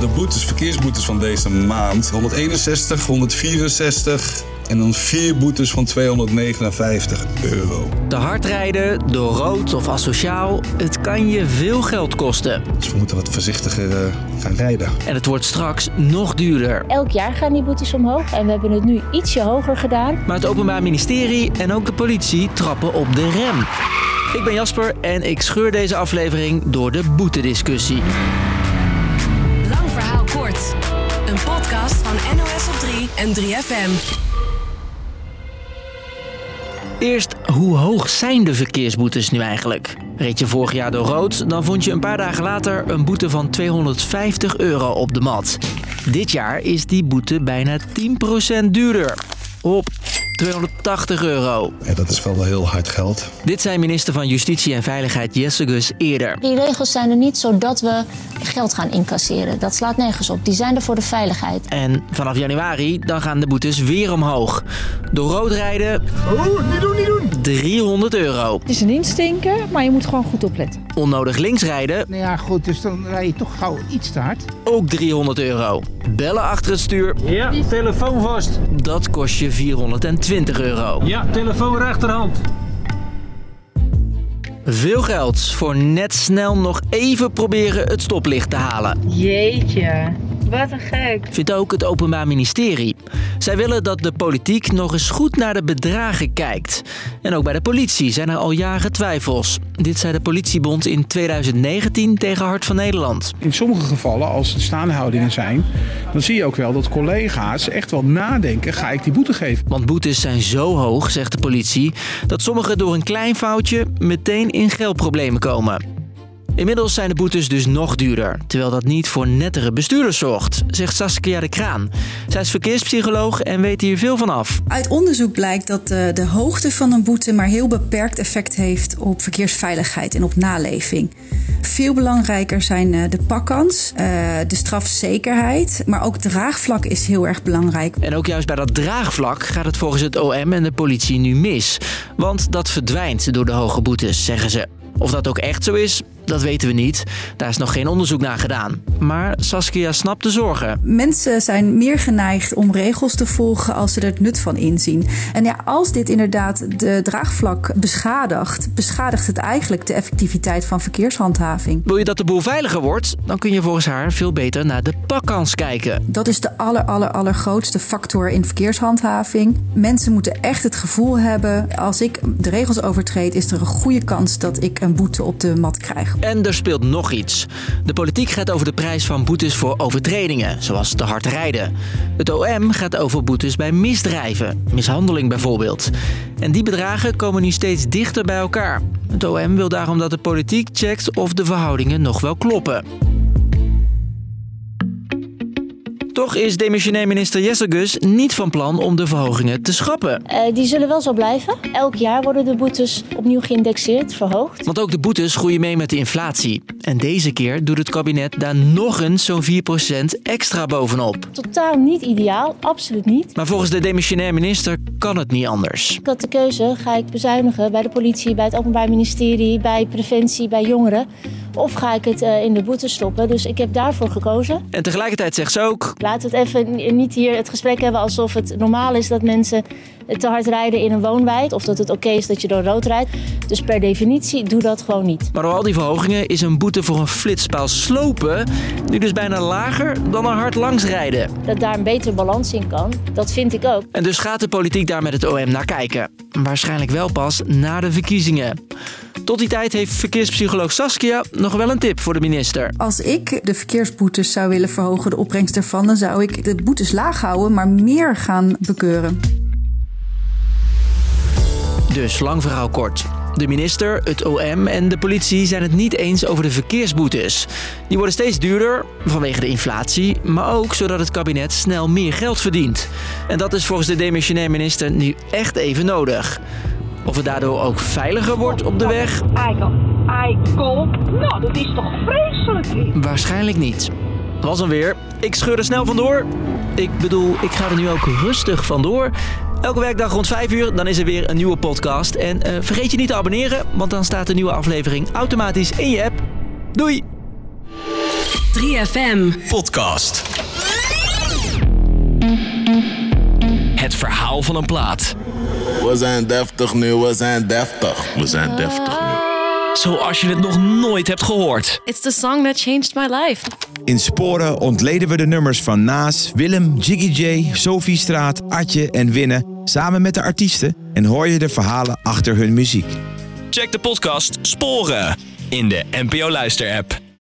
De boetes, verkeersboetes van deze maand. 161, 164 en dan vier boetes van 259 euro. Te hard rijden, door rood of asociaal, het kan je veel geld kosten. Dus we moeten wat voorzichtiger uh, gaan rijden. En het wordt straks nog duurder. Elk jaar gaan die boetes omhoog en we hebben het nu ietsje hoger gedaan. Maar het Openbaar Ministerie en ook de politie trappen op de rem. Ik ben Jasper en ik scheur deze aflevering door de boetediscussie. Kort. Een podcast van NOS op 3 en 3FM. Eerst, hoe hoog zijn de verkeersboetes nu eigenlijk? Reed je vorig jaar door rood, dan vond je een paar dagen later een boete van 250 euro op de mat. Dit jaar is die boete bijna 10% duurder. Op 280 euro. Ja, dat is wel heel hard geld. Dit zei minister van Justitie en Veiligheid Jesse Gus eerder. Die regels zijn er niet zodat we geld gaan incasseren. Dat slaat nergens op. Die zijn er voor de veiligheid. En vanaf januari dan gaan de boetes weer omhoog. Door rood rijden... Oh, niet doen, niet doen! 300 euro. Het is een instinker, maar je moet gewoon goed opletten. Onnodig links rijden... Nou ja, goed, dus dan rij je toch gauw iets te hard. Ook 300 euro. Bellen achter het stuur... Ja, telefoon vast. Dat kost je 420 euro. Ja, telefoon rechterhand. Veel geld voor net snel nog even proberen het stoplicht te halen. Jeetje. Wat een gek. Vindt ook het Openbaar Ministerie. Zij willen dat de politiek nog eens goed naar de bedragen kijkt. En ook bij de politie zijn er al jaren twijfels. Dit zei de politiebond in 2019 tegen Hart van Nederland. In sommige gevallen, als er staanhoudingen zijn, dan zie je ook wel dat collega's echt wel nadenken: ga ik die boete geven? Want boetes zijn zo hoog, zegt de politie, dat sommigen door een klein foutje meteen in geldproblemen komen. Inmiddels zijn de boetes dus nog duurder, terwijl dat niet voor nettere bestuurders zorgt, zegt Saskia de Kraan. Zij is verkeerspsycholoog en weet hier veel van af. Uit onderzoek blijkt dat de, de hoogte van een boete maar heel beperkt effect heeft op verkeersveiligheid en op naleving. Veel belangrijker zijn eh, de pakkans, eh, de strafzekerheid, maar ook draagvlak is heel erg belangrijk. En ook juist bij dat draagvlak gaat het volgens het OM en de politie nu mis. Want dat verdwijnt door de hoge boetes, zeggen ze. Of dat ook echt zo is, dat weten we niet. Daar is nog geen onderzoek naar gedaan. Maar Saskia snapt de zorgen. Mensen zijn meer geneigd om regels te volgen als ze er het nut van inzien. En ja, als dit inderdaad de draagvlak beschadigt, beschadigt het eigenlijk de effectiviteit van verkeershandhaving. Wil je dat de boel veiliger wordt, dan kun je volgens haar veel beter naar de pakkans kijken. Dat is de aller, aller, allergrootste factor in verkeershandhaving. Mensen moeten echt het gevoel hebben: als ik de regels overtreed, is er een goede kans dat ik een boete op de mat krijg. En er speelt nog iets. De politiek gaat over de prijs van boetes voor overtredingen, zoals te hard rijden. Het OM gaat over boetes bij misdrijven, mishandeling bijvoorbeeld. En die bedragen komen nu steeds dichter bij elkaar. Het OM wil daarom dat de politiek checkt of de verhoudingen nog wel kloppen. Toch is demissionair minister Jesse Gus niet van plan om de verhogingen te schrappen. Uh, die zullen wel zo blijven. Elk jaar worden de boetes opnieuw geïndexeerd, verhoogd. Want ook de boetes groeien mee met de inflatie. En deze keer doet het kabinet daar nog eens zo'n 4% extra bovenop. Totaal niet ideaal, absoluut niet. Maar volgens de demissionair minister kan het niet anders. Ik had de keuze, ga ik bezuinigen bij de politie, bij het Openbaar Ministerie, bij preventie, bij jongeren. Of ga ik het uh, in de boete stoppen? Dus ik heb daarvoor gekozen. En tegelijkertijd zegt ze ook... Laten we het even niet hier het gesprek hebben alsof het normaal is dat mensen te hard rijden in een woonwijk. Of dat het oké is dat je door rood rijdt. Dus per definitie doe dat gewoon niet. Maar door al die verhogingen is een boete voor een flitspaal slopen nu dus bijna lager dan een hard langs rijden. Dat daar een betere balans in kan, dat vind ik ook. En dus gaat de politiek daar met het OM naar kijken. Waarschijnlijk wel pas na de verkiezingen. Tot die tijd heeft verkeerspsycholoog Saskia nog wel een tip voor de minister. Als ik de verkeersboetes zou willen verhogen, de opbrengst ervan, dan zou ik de boetes laag houden, maar meer gaan bekeuren. Dus lang verhaal kort. De minister, het OM en de politie zijn het niet eens over de verkeersboetes. Die worden steeds duurder vanwege de inflatie, maar ook zodat het kabinet snel meer geld verdient. En dat is volgens de demissionair minister nu echt even nodig. Of het daardoor ook veiliger wordt op de weg? Eikel. Nou, dat is toch vreselijk? Waarschijnlijk niet. Was hem weer. Ik scheur er snel vandoor. Ik bedoel, ik ga er nu ook rustig vandoor. Elke werkdag rond 5 uur, dan is er weer een nieuwe podcast. En uh, vergeet je niet te abonneren, want dan staat de nieuwe aflevering automatisch in je app. Doei! 3FM. Podcast. Het verhaal van een plaat. We zijn deftig nu, we zijn deftig. We zijn deftig nu. Zoals je het nog nooit hebt gehoord. It's the song that changed my life. In Sporen ontleden we de nummers van Naas, Willem, Jiggy J, Sophie Straat, Atje en Winne samen met de artiesten en hoor je de verhalen achter hun muziek. Check de podcast Sporen in de NPO Luister app.